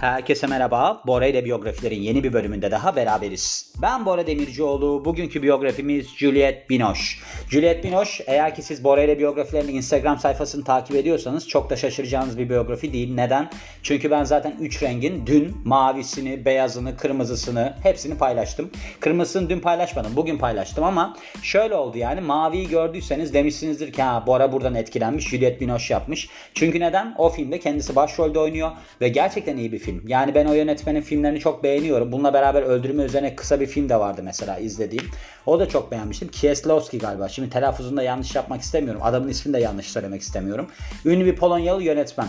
Herkese merhaba. Bora ile biyografilerin yeni bir bölümünde daha beraberiz. Ben Bora Demircioğlu. Bugünkü biyografimiz Juliette Binoche. Juliette Binoche eğer ki siz Bora ile biyografilerinin Instagram sayfasını takip ediyorsanız çok da şaşıracağınız bir biyografi değil. Neden? Çünkü ben zaten 3 rengin dün mavisini, beyazını, kırmızısını hepsini paylaştım. Kırmızısını dün paylaşmadım. Bugün paylaştım ama şöyle oldu yani maviyi gördüyseniz demişsinizdir ki ha Bora buradan etkilenmiş. Juliette Binoche yapmış. Çünkü neden? O filmde kendisi başrolde oynuyor ve gerçekten iyi bir film. Yani ben o yönetmenin filmlerini çok beğeniyorum. Bununla beraber Öldürme üzerine kısa bir film de vardı mesela izlediğim. O da çok beğenmiştim. Kieslowski galiba. Şimdi telaffuzunda yanlış yapmak istemiyorum. Adamın ismini de yanlış söylemek istemiyorum. Ünlü bir Polonyalı yönetmen.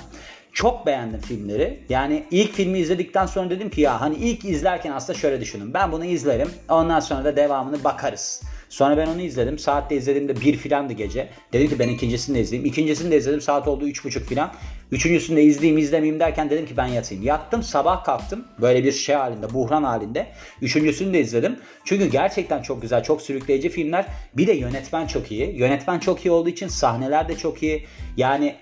Çok beğendim filmleri. Yani ilk filmi izledikten sonra dedim ki ya hani ilk izlerken aslında şöyle düşünün. Ben bunu izlerim. Ondan sonra da devamını bakarız. Sonra ben onu izledim. Saatte izlediğimde bir filandı gece. Dedim ki ben ikincisini de izleyeyim. İkincisini de izledim. Saat oldu üç buçuk filan. Üçüncüsünü de izleyeyim izlemeyeyim derken dedim ki ben yatayım. Yattım sabah kalktım. Böyle bir şey halinde buhran halinde. Üçüncüsünü de izledim. Çünkü gerçekten çok güzel çok sürükleyici filmler. Bir de yönetmen çok iyi. Yönetmen çok iyi olduğu için sahneler de çok iyi. Yani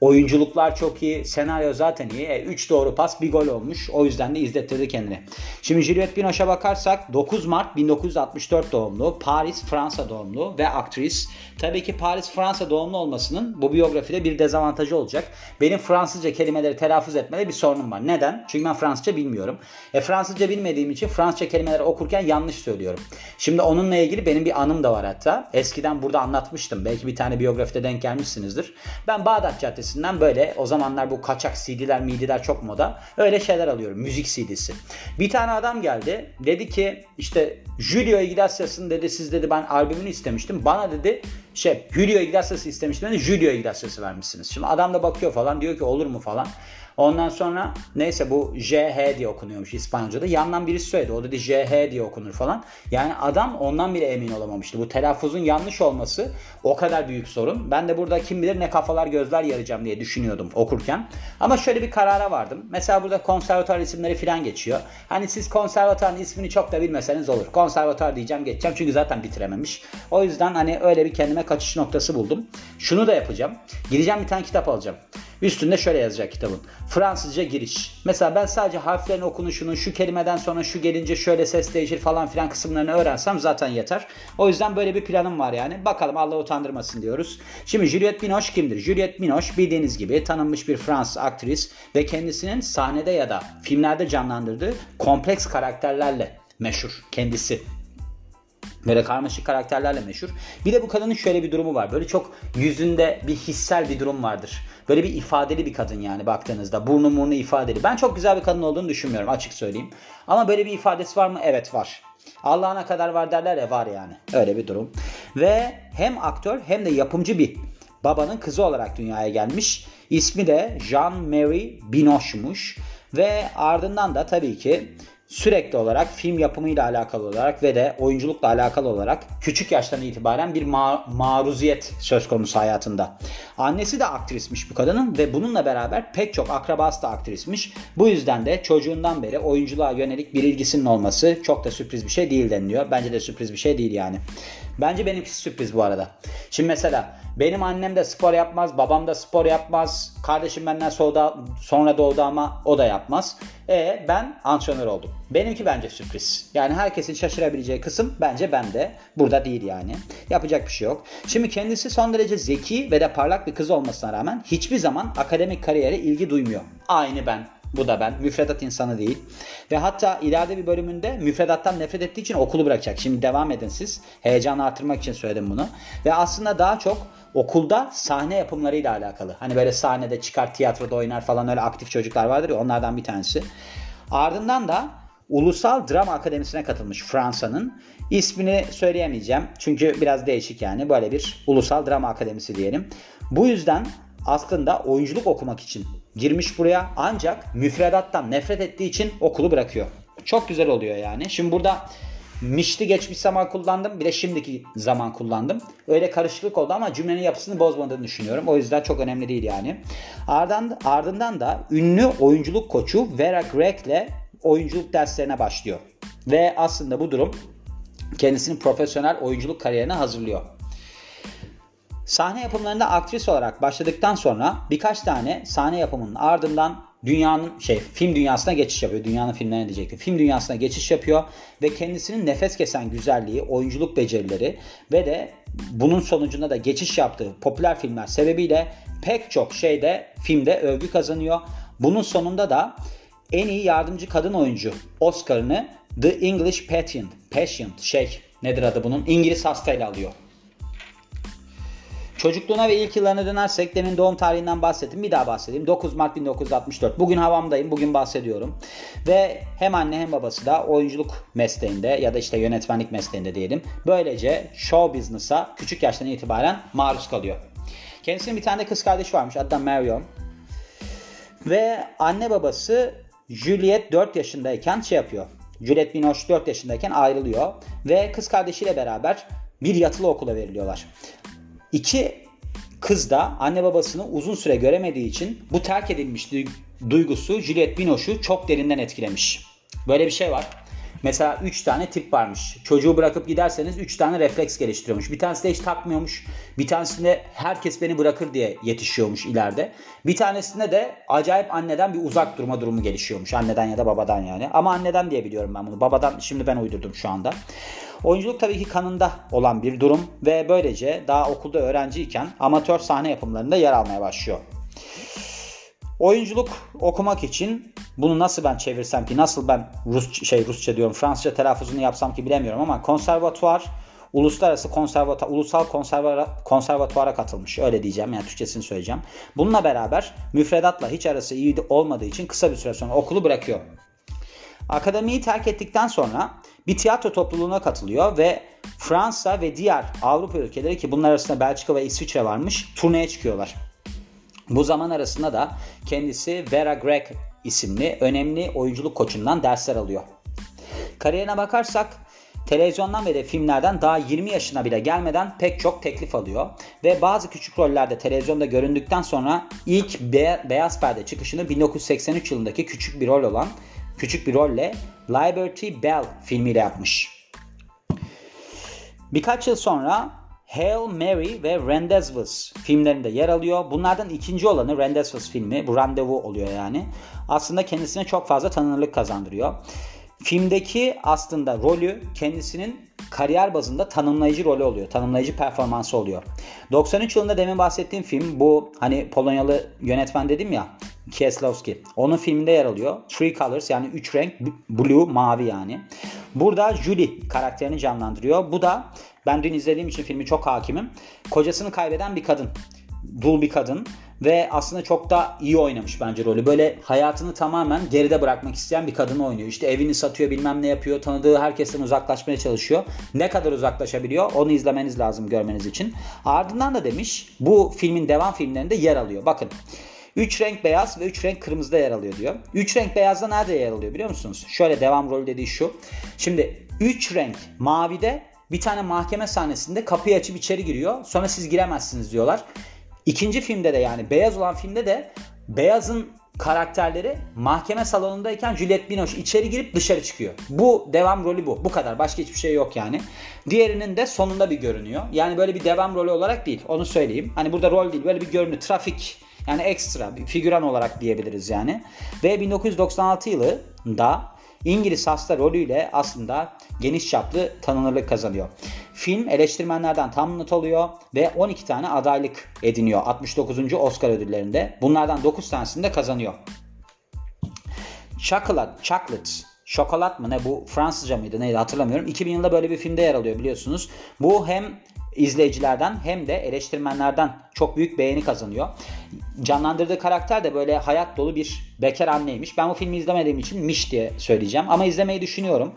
Oyunculuklar çok iyi. Senaryo zaten iyi. 3 e, doğru pas bir gol olmuş. O yüzden de izlettirdi kendini. Şimdi Juliette Binoche'a bakarsak 9 Mart 1964 doğumlu. Paris, Fransa doğumlu ve aktris. Tabii ki Paris, Fransa doğumlu olmasının bu biyografide bir dezavantajı olacak. Benim Fransızca kelimeleri telaffuz etmede bir sorunum var. Neden? Çünkü ben Fransızca bilmiyorum. E Fransızca bilmediğim için Fransızca kelimeleri okurken yanlış söylüyorum. Şimdi onunla ilgili benim bir anım da var hatta. Eskiden burada anlatmıştım. Belki bir tane biyografide denk gelmişsinizdir. Ben Bağdat Caddesi sitesinden böyle o zamanlar bu kaçak CD'ler midiler çok moda. Öyle şeyler alıyorum. Müzik CD'si. Bir tane adam geldi. Dedi ki işte Julio Iglesias'ın dedi siz dedi ben albümünü istemiştim. Bana dedi şey Julio Iglesias'ı istemiştim. Dedi Julio Iglesias'ı vermişsiniz. Şimdi adam da bakıyor falan diyor ki olur mu falan. Ondan sonra neyse bu JH diye okunuyormuş İspanyolca'da. Yandan birisi söyledi. O dedi JH diye okunur falan. Yani adam ondan bile emin olamamıştı. Bu telaffuzun yanlış olması o kadar büyük sorun. Ben de burada kim bilir ne kafalar gözler yarayacağım diye düşünüyordum okurken. Ama şöyle bir karara vardım. Mesela burada konservatuar isimleri falan geçiyor. Hani siz konservatuarın ismini çok da bilmeseniz olur. Konservatuar diyeceğim geçeceğim çünkü zaten bitirememiş. O yüzden hani öyle bir kendime kaçış noktası buldum. Şunu da yapacağım. Gideceğim bir tane kitap alacağım. Üstünde şöyle yazacak kitabın. Fransızca giriş. Mesela ben sadece harflerin okunuşunun şu kelimeden sonra şu gelince şöyle ses değişir falan filan kısımlarını öğrensem zaten yeter. O yüzden böyle bir planım var yani. Bakalım Allah utandırmasın diyoruz. Şimdi Juliette Binoche kimdir? Juliette Binoche bildiğiniz gibi tanınmış bir Fransız aktris ve kendisinin sahnede ya da filmlerde canlandırdığı kompleks karakterlerle meşhur kendisi. Böyle karmaşık karakterlerle meşhur. Bir de bu kadının şöyle bir durumu var. Böyle çok yüzünde bir hissel bir durum vardır. Böyle bir ifadeli bir kadın yani baktığınızda. Burnu burnu ifadeli. Ben çok güzel bir kadın olduğunu düşünmüyorum açık söyleyeyim. Ama böyle bir ifadesi var mı? Evet var. Allah'ına kadar var derler ya var yani. Öyle bir durum. Ve hem aktör hem de yapımcı bir babanın kızı olarak dünyaya gelmiş. İsmi de Jean-Marie Binoche'muş. Ve ardından da tabii ki sürekli olarak film yapımıyla alakalı olarak ve de oyunculukla alakalı olarak küçük yaştan itibaren bir ma- maruziyet söz konusu hayatında. Annesi de aktrismiş bu kadının ve bununla beraber pek çok akrabası da aktrismiş. Bu yüzden de çocuğundan beri oyunculuğa yönelik bir ilgisinin olması çok da sürpriz bir şey değil deniliyor. Bence de sürpriz bir şey değil yani. Bence benimkisi sürpriz bu arada. Şimdi mesela benim annem de spor yapmaz, babam da spor yapmaz. Kardeşim benden sonra doğdu ama o da yapmaz. E ben antrenör oldum. Benimki bence sürpriz. Yani herkesin şaşırabileceği kısım bence bende. Burada değil yani. Yapacak bir şey yok. Şimdi kendisi son derece zeki ve de parlak bir kız olmasına rağmen hiçbir zaman akademik kariyere ilgi duymuyor. Aynı ben. Bu da ben. Müfredat insanı değil. Ve hatta ileride bir bölümünde müfredattan nefret ettiği için okulu bırakacak. Şimdi devam edin siz. Heyecanı artırmak için söyledim bunu. Ve aslında daha çok okulda sahne yapımlarıyla alakalı. Hani böyle sahnede çıkar, tiyatroda oynar falan öyle aktif çocuklar vardır ya onlardan bir tanesi. Ardından da Ulusal Drama Akademisi'ne katılmış Fransa'nın. İsmini söyleyemeyeceğim çünkü biraz değişik yani böyle bir Ulusal Drama Akademisi diyelim. Bu yüzden aslında oyunculuk okumak için girmiş buraya ancak müfredattan nefret ettiği için okulu bırakıyor. Çok güzel oluyor yani. Şimdi burada mişli geçmiş zaman kullandım bir de şimdiki zaman kullandım. Öyle karışıklık oldu ama cümlenin yapısını bozmadığını düşünüyorum. O yüzden çok önemli değil yani. Ardından, ardından da ünlü oyunculuk koçu Vera Gregg ile oyunculuk derslerine başlıyor. Ve aslında bu durum kendisinin profesyonel oyunculuk kariyerine hazırlıyor. Sahne yapımlarında aktris olarak başladıktan sonra birkaç tane sahne yapımının ardından dünyanın şey film dünyasına geçiş yapıyor. Dünyanın filmlerine diyecektim. Film dünyasına geçiş yapıyor ve kendisinin nefes kesen güzelliği, oyunculuk becerileri ve de bunun sonucunda da geçiş yaptığı popüler filmler sebebiyle pek çok şeyde filmde övgü kazanıyor. Bunun sonunda da en iyi yardımcı kadın oyuncu Oscar'ını The English Patient, Patient şey nedir adı bunun? İngiliz hastayla alıyor. Çocukluğuna ve ilk yıllarına dönersek demin doğum tarihinden bahsettim. Bir daha bahsedeyim. 9 Mart 1964. Bugün havamdayım. Bugün bahsediyorum. Ve hem anne hem babası da oyunculuk mesleğinde ya da işte yönetmenlik mesleğinde diyelim. Böylece show business'a küçük yaştan itibaren maruz kalıyor. Kendisinin bir tane kız kardeşi varmış. Adı da Marion. Ve anne babası Juliet 4 yaşındayken şey yapıyor. Juliet Binoche 4 yaşındayken ayrılıyor. Ve kız kardeşiyle beraber bir yatılı okula veriliyorlar. İki kız da anne babasını uzun süre göremediği için bu terk edilmiş duygusu Juliet Binoche'u çok derinden etkilemiş. Böyle bir şey var. Mesela 3 tane tip varmış. Çocuğu bırakıp giderseniz 3 tane refleks geliştiriyormuş. Bir tanesi de hiç takmıyormuş. Bir tanesinde herkes beni bırakır diye yetişiyormuş ileride. Bir tanesinde de acayip anneden bir uzak durma durumu gelişiyormuş. Anneden ya da babadan yani. Ama anneden diye biliyorum ben bunu. Babadan şimdi ben uydurdum şu anda. Oyunculuk tabii ki kanında olan bir durum ve böylece daha okulda öğrenciyken amatör sahne yapımlarında yer almaya başlıyor. Oyunculuk okumak için bunu nasıl ben çevirsem ki nasıl ben Rus şey Rusça diyorum Fransızca telaffuzunu yapsam ki bilemiyorum ama konservatuvar uluslararası konservatuar ulusal konservatuara, konservatuara katılmış. Öyle diyeceğim yani Türkçesini söyleyeceğim. Bununla beraber müfredatla hiç arası iyi olmadığı için kısa bir süre sonra okulu bırakıyor. Akademiyi terk ettikten sonra bir tiyatro topluluğuna katılıyor ve Fransa ve diğer Avrupa ülkeleri ki bunlar arasında Belçika ve İsviçre varmış turneye çıkıyorlar. Bu zaman arasında da kendisi Vera Greg isimli önemli oyunculuk koçundan dersler alıyor. Kariyerine bakarsak televizyondan ve de filmlerden daha 20 yaşına bile gelmeden pek çok teklif alıyor. Ve bazı küçük rollerde televizyonda göründükten sonra ilk be- beyaz perde çıkışını 1983 yılındaki küçük bir rol olan küçük bir rolle Liberty Bell filmiyle yapmış. Birkaç yıl sonra Hail Mary ve Rendezvous filmlerinde yer alıyor. Bunlardan ikinci olanı Rendezvous filmi. Bu randevu oluyor yani. Aslında kendisine çok fazla tanınırlık kazandırıyor. Filmdeki aslında rolü kendisinin kariyer bazında tanımlayıcı rolü oluyor. Tanımlayıcı performansı oluyor. 93 yılında demin bahsettiğim film bu hani Polonyalı yönetmen dedim ya Kieslowski. Onun filminde yer alıyor. Three Colors yani üç renk blue mavi yani. Burada Julie karakterini canlandırıyor. Bu da ben dün izlediğim için filmi çok hakimim. Kocasını kaybeden bir kadın. Dul bir kadın ve aslında çok da iyi oynamış bence rolü. Böyle hayatını tamamen geride bırakmak isteyen bir kadını oynuyor. İşte evini satıyor bilmem ne yapıyor. Tanıdığı herkesten uzaklaşmaya çalışıyor. Ne kadar uzaklaşabiliyor onu izlemeniz lazım görmeniz için. Ardından da demiş bu filmin devam filmlerinde yer alıyor. Bakın 3 renk beyaz ve 3 renk kırmızıda yer alıyor diyor. 3 renk beyazda nerede yer alıyor biliyor musunuz? Şöyle devam rolü dediği şu. Şimdi 3 renk mavide bir tane mahkeme sahnesinde kapıyı açıp içeri giriyor. Sonra siz giremezsiniz diyorlar. İkinci filmde de yani beyaz olan filmde de beyazın karakterleri mahkeme salonundayken Juliette Binoche içeri girip dışarı çıkıyor. Bu devam rolü bu. Bu kadar. Başka hiçbir şey yok yani. Diğerinin de sonunda bir görünüyor. Yani böyle bir devam rolü olarak değil. Onu söyleyeyim. Hani burada rol değil. Böyle bir görünü. Trafik yani ekstra bir figüran olarak diyebiliriz yani. Ve 1996 yılında İngiliz hasta rolüyle aslında geniş çaplı tanınırlık kazanıyor. Film eleştirmenlerden tam not alıyor ve 12 tane adaylık ediniyor 69. Oscar ödüllerinde. Bunlardan 9 tanesini de kazanıyor. Chocolate, Chocolate Şokolat mı ne bu Fransızca mıydı neydi hatırlamıyorum. 2000 yılında böyle bir filmde yer alıyor biliyorsunuz. Bu hem izleyicilerden hem de eleştirmenlerden çok büyük beğeni kazanıyor. Canlandırdığı karakter de böyle hayat dolu bir bekar anneymiş. Ben bu filmi izlemediğim için Miş diye söyleyeceğim ama izlemeyi düşünüyorum.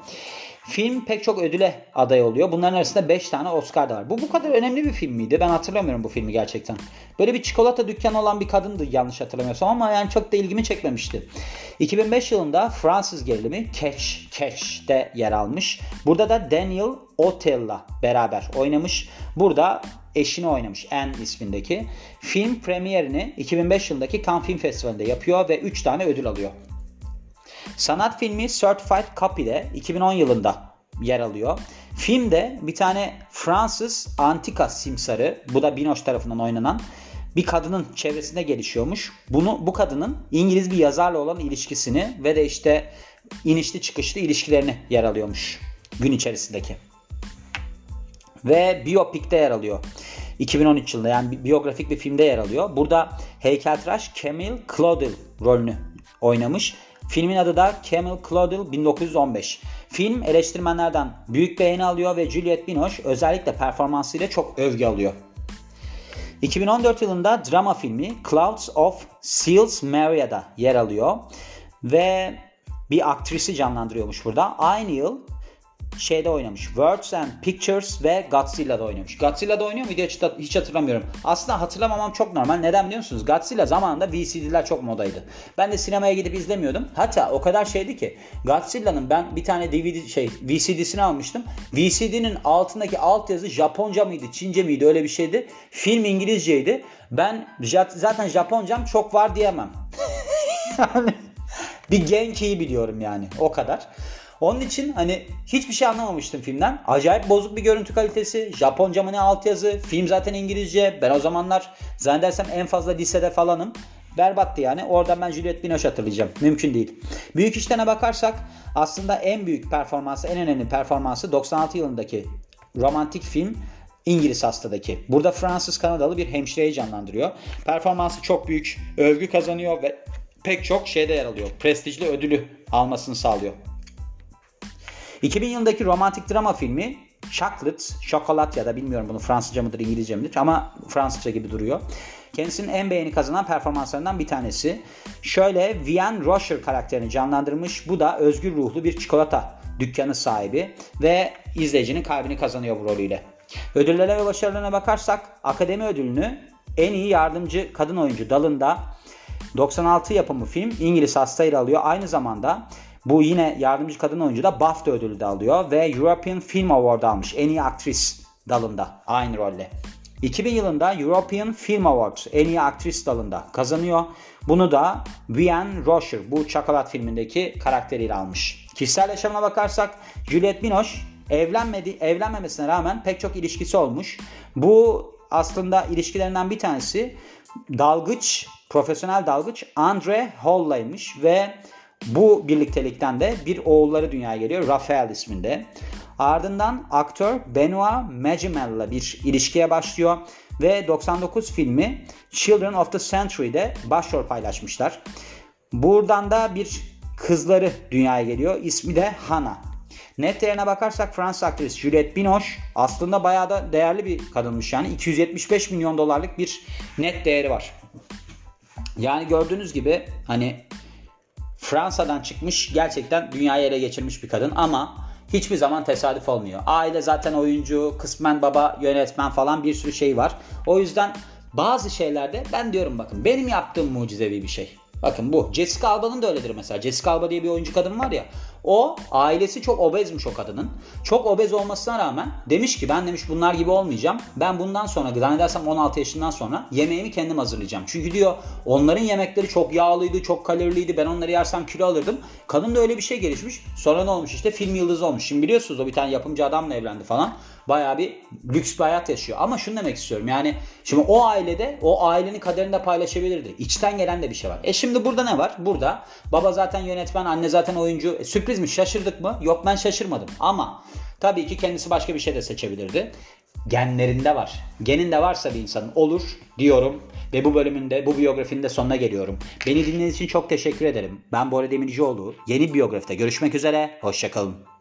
Film pek çok ödüle aday oluyor. Bunların arasında 5 tane Oscar da var. Bu bu kadar önemli bir film miydi? Ben hatırlamıyorum bu filmi gerçekten. Böyle bir çikolata dükkanı olan bir kadındı yanlış hatırlamıyorsam ama yani çok da ilgimi çekmemişti. 2005 yılında Fransız gerilimi Catch, Catch'te yer almış. Burada da Daniel Otell'la beraber oynamış. Burada eşini oynamış Anne ismindeki. Film premierini 2005 yılındaki Cannes Film Festivali'nde yapıyor ve 3 tane ödül alıyor. Sanat filmi Certified Copy'de 2010 yılında yer alıyor. Filmde bir tane Fransız antika simsarı bu da Binoche tarafından oynanan bir kadının çevresinde gelişiyormuş. Bunu bu kadının İngiliz bir yazarla olan ilişkisini ve de işte inişli çıkışlı ilişkilerini yer alıyormuş gün içerisindeki. Ve biyopikte yer alıyor. 2013 yılında yani biyografik bir filmde yer alıyor. Burada heykeltıraş Camille Claudel rolünü oynamış. Filmin adı da Camille Claudel 1915. Film eleştirmenlerden büyük beğeni alıyor ve Juliette Binoche özellikle performansıyla çok övgü alıyor. 2014 yılında drama filmi Clouds of Seals Maria'da yer alıyor ve bir aktrisi canlandırıyormuş burada. Aynı yıl şeyde oynamış. Words and Pictures ve Godzilla'da oynamış. Godzilla'da oynuyor muydu hiç, hiç hatırlamıyorum. Aslında hatırlamamam çok normal. Neden biliyor musunuz? Godzilla zamanında VCD'ler çok modaydı. Ben de sinemaya gidip izlemiyordum. Hatta o kadar şeydi ki Godzilla'nın ben bir tane DVD şey VCD'sini almıştım. VCD'nin altındaki altyazı Japonca mıydı, Çince miydi öyle bir şeydi. Film İngilizceydi. Ben zaten Japoncam çok var diyemem. yani bir Genki'yi biliyorum yani o kadar. Onun için hani hiçbir şey anlamamıştım filmden. Acayip bozuk bir görüntü kalitesi. Japonca mı ne altyazı. Film zaten İngilizce. Ben o zamanlar zannedersem en fazla lisede falanım. Berbattı yani. Oradan ben Juliette Binoche hatırlayacağım. Mümkün değil. Büyük işlerine bakarsak aslında en büyük performansı, en önemli performansı 96 yılındaki romantik film İngiliz hastadaki. Burada Fransız Kanadalı bir hemşireyi canlandırıyor. Performansı çok büyük. Övgü kazanıyor ve pek çok şeyde yer alıyor. Prestijli ödülü almasını sağlıyor. 2000 yılındaki romantik drama filmi Chocolate, Şokolat ya da bilmiyorum bunu Fransızca mıdır İngilizce midir ama Fransızca gibi duruyor. Kendisinin en beğeni kazanan performanslarından bir tanesi. Şöyle Vian Rocher karakterini canlandırmış. Bu da özgür ruhlu bir çikolata dükkanı sahibi ve izleyicinin kalbini kazanıyor bu rolüyle. Ödüllere ve başarılarına bakarsak Akademi Ödülünü en iyi yardımcı kadın oyuncu dalında 96 yapımı film İngiliz hastayla alıyor. Aynı zamanda bu yine yardımcı kadın oyuncu da BAFTA ödülü de alıyor ve European Film Award almış en iyi aktris dalında aynı rolle. 2000 yılında European Film Awards en iyi aktris dalında kazanıyor. Bunu da Vian Rocher bu Çakolat filmindeki karakteriyle almış. Kişisel yaşamına bakarsak Juliette Binoche evlenmedi, evlenmemesine rağmen pek çok ilişkisi olmuş. Bu aslında ilişkilerinden bir tanesi dalgıç, profesyonel dalgıç Andre Hall'laymış ve bu birliktelikten de bir oğulları dünyaya geliyor. Rafael isminde. Ardından aktör Benoit Magimel bir ilişkiye başlıyor ve 99 filmi Children of the Century'de başrol paylaşmışlar. Buradan da bir kızları dünyaya geliyor. İsmi de Hannah. Net değerine bakarsak Fransız aktris Juliette Binoche aslında bayağı da değerli bir kadınmış yani. 275 milyon dolarlık bir net değeri var. Yani gördüğünüz gibi hani Fransa'dan çıkmış gerçekten dünyayı ele geçirmiş bir kadın ama hiçbir zaman tesadüf olmuyor. Aile zaten oyuncu, kısmen baba, yönetmen falan bir sürü şey var. O yüzden bazı şeylerde ben diyorum bakın benim yaptığım mucizevi bir şey. Bakın bu. Jessica Alba'nın da öyledir mesela. Jessica Alba diye bir oyuncu kadın var ya. O ailesi çok obezmiş o kadının. Çok obez olmasına rağmen demiş ki ben demiş bunlar gibi olmayacağım. Ben bundan sonra zannedersem 16 yaşından sonra yemeğimi kendim hazırlayacağım. Çünkü diyor onların yemekleri çok yağlıydı, çok kaloriliydi. Ben onları yersem kilo alırdım. Kadın da öyle bir şey gelişmiş. Sonra ne olmuş işte film yıldızı olmuş. Şimdi biliyorsunuz o bir tane yapımcı adamla evlendi falan bayağı bir lüks bir hayat yaşıyor. Ama şunu demek istiyorum yani şimdi o ailede o ailenin kaderini de paylaşabilirdi. İçten gelen de bir şey var. E şimdi burada ne var? Burada baba zaten yönetmen, anne zaten oyuncu. E, sürpriz mi? Şaşırdık mı? Yok ben şaşırmadım. Ama tabii ki kendisi başka bir şey de seçebilirdi. Genlerinde var. Geninde varsa bir insanın olur diyorum. Ve bu bölümünde, bu biyografinin de sonuna geliyorum. Beni dinlediğiniz için çok teşekkür ederim. Ben Bora Demircioğlu. Yeni biyografide görüşmek üzere. Hoşçakalın.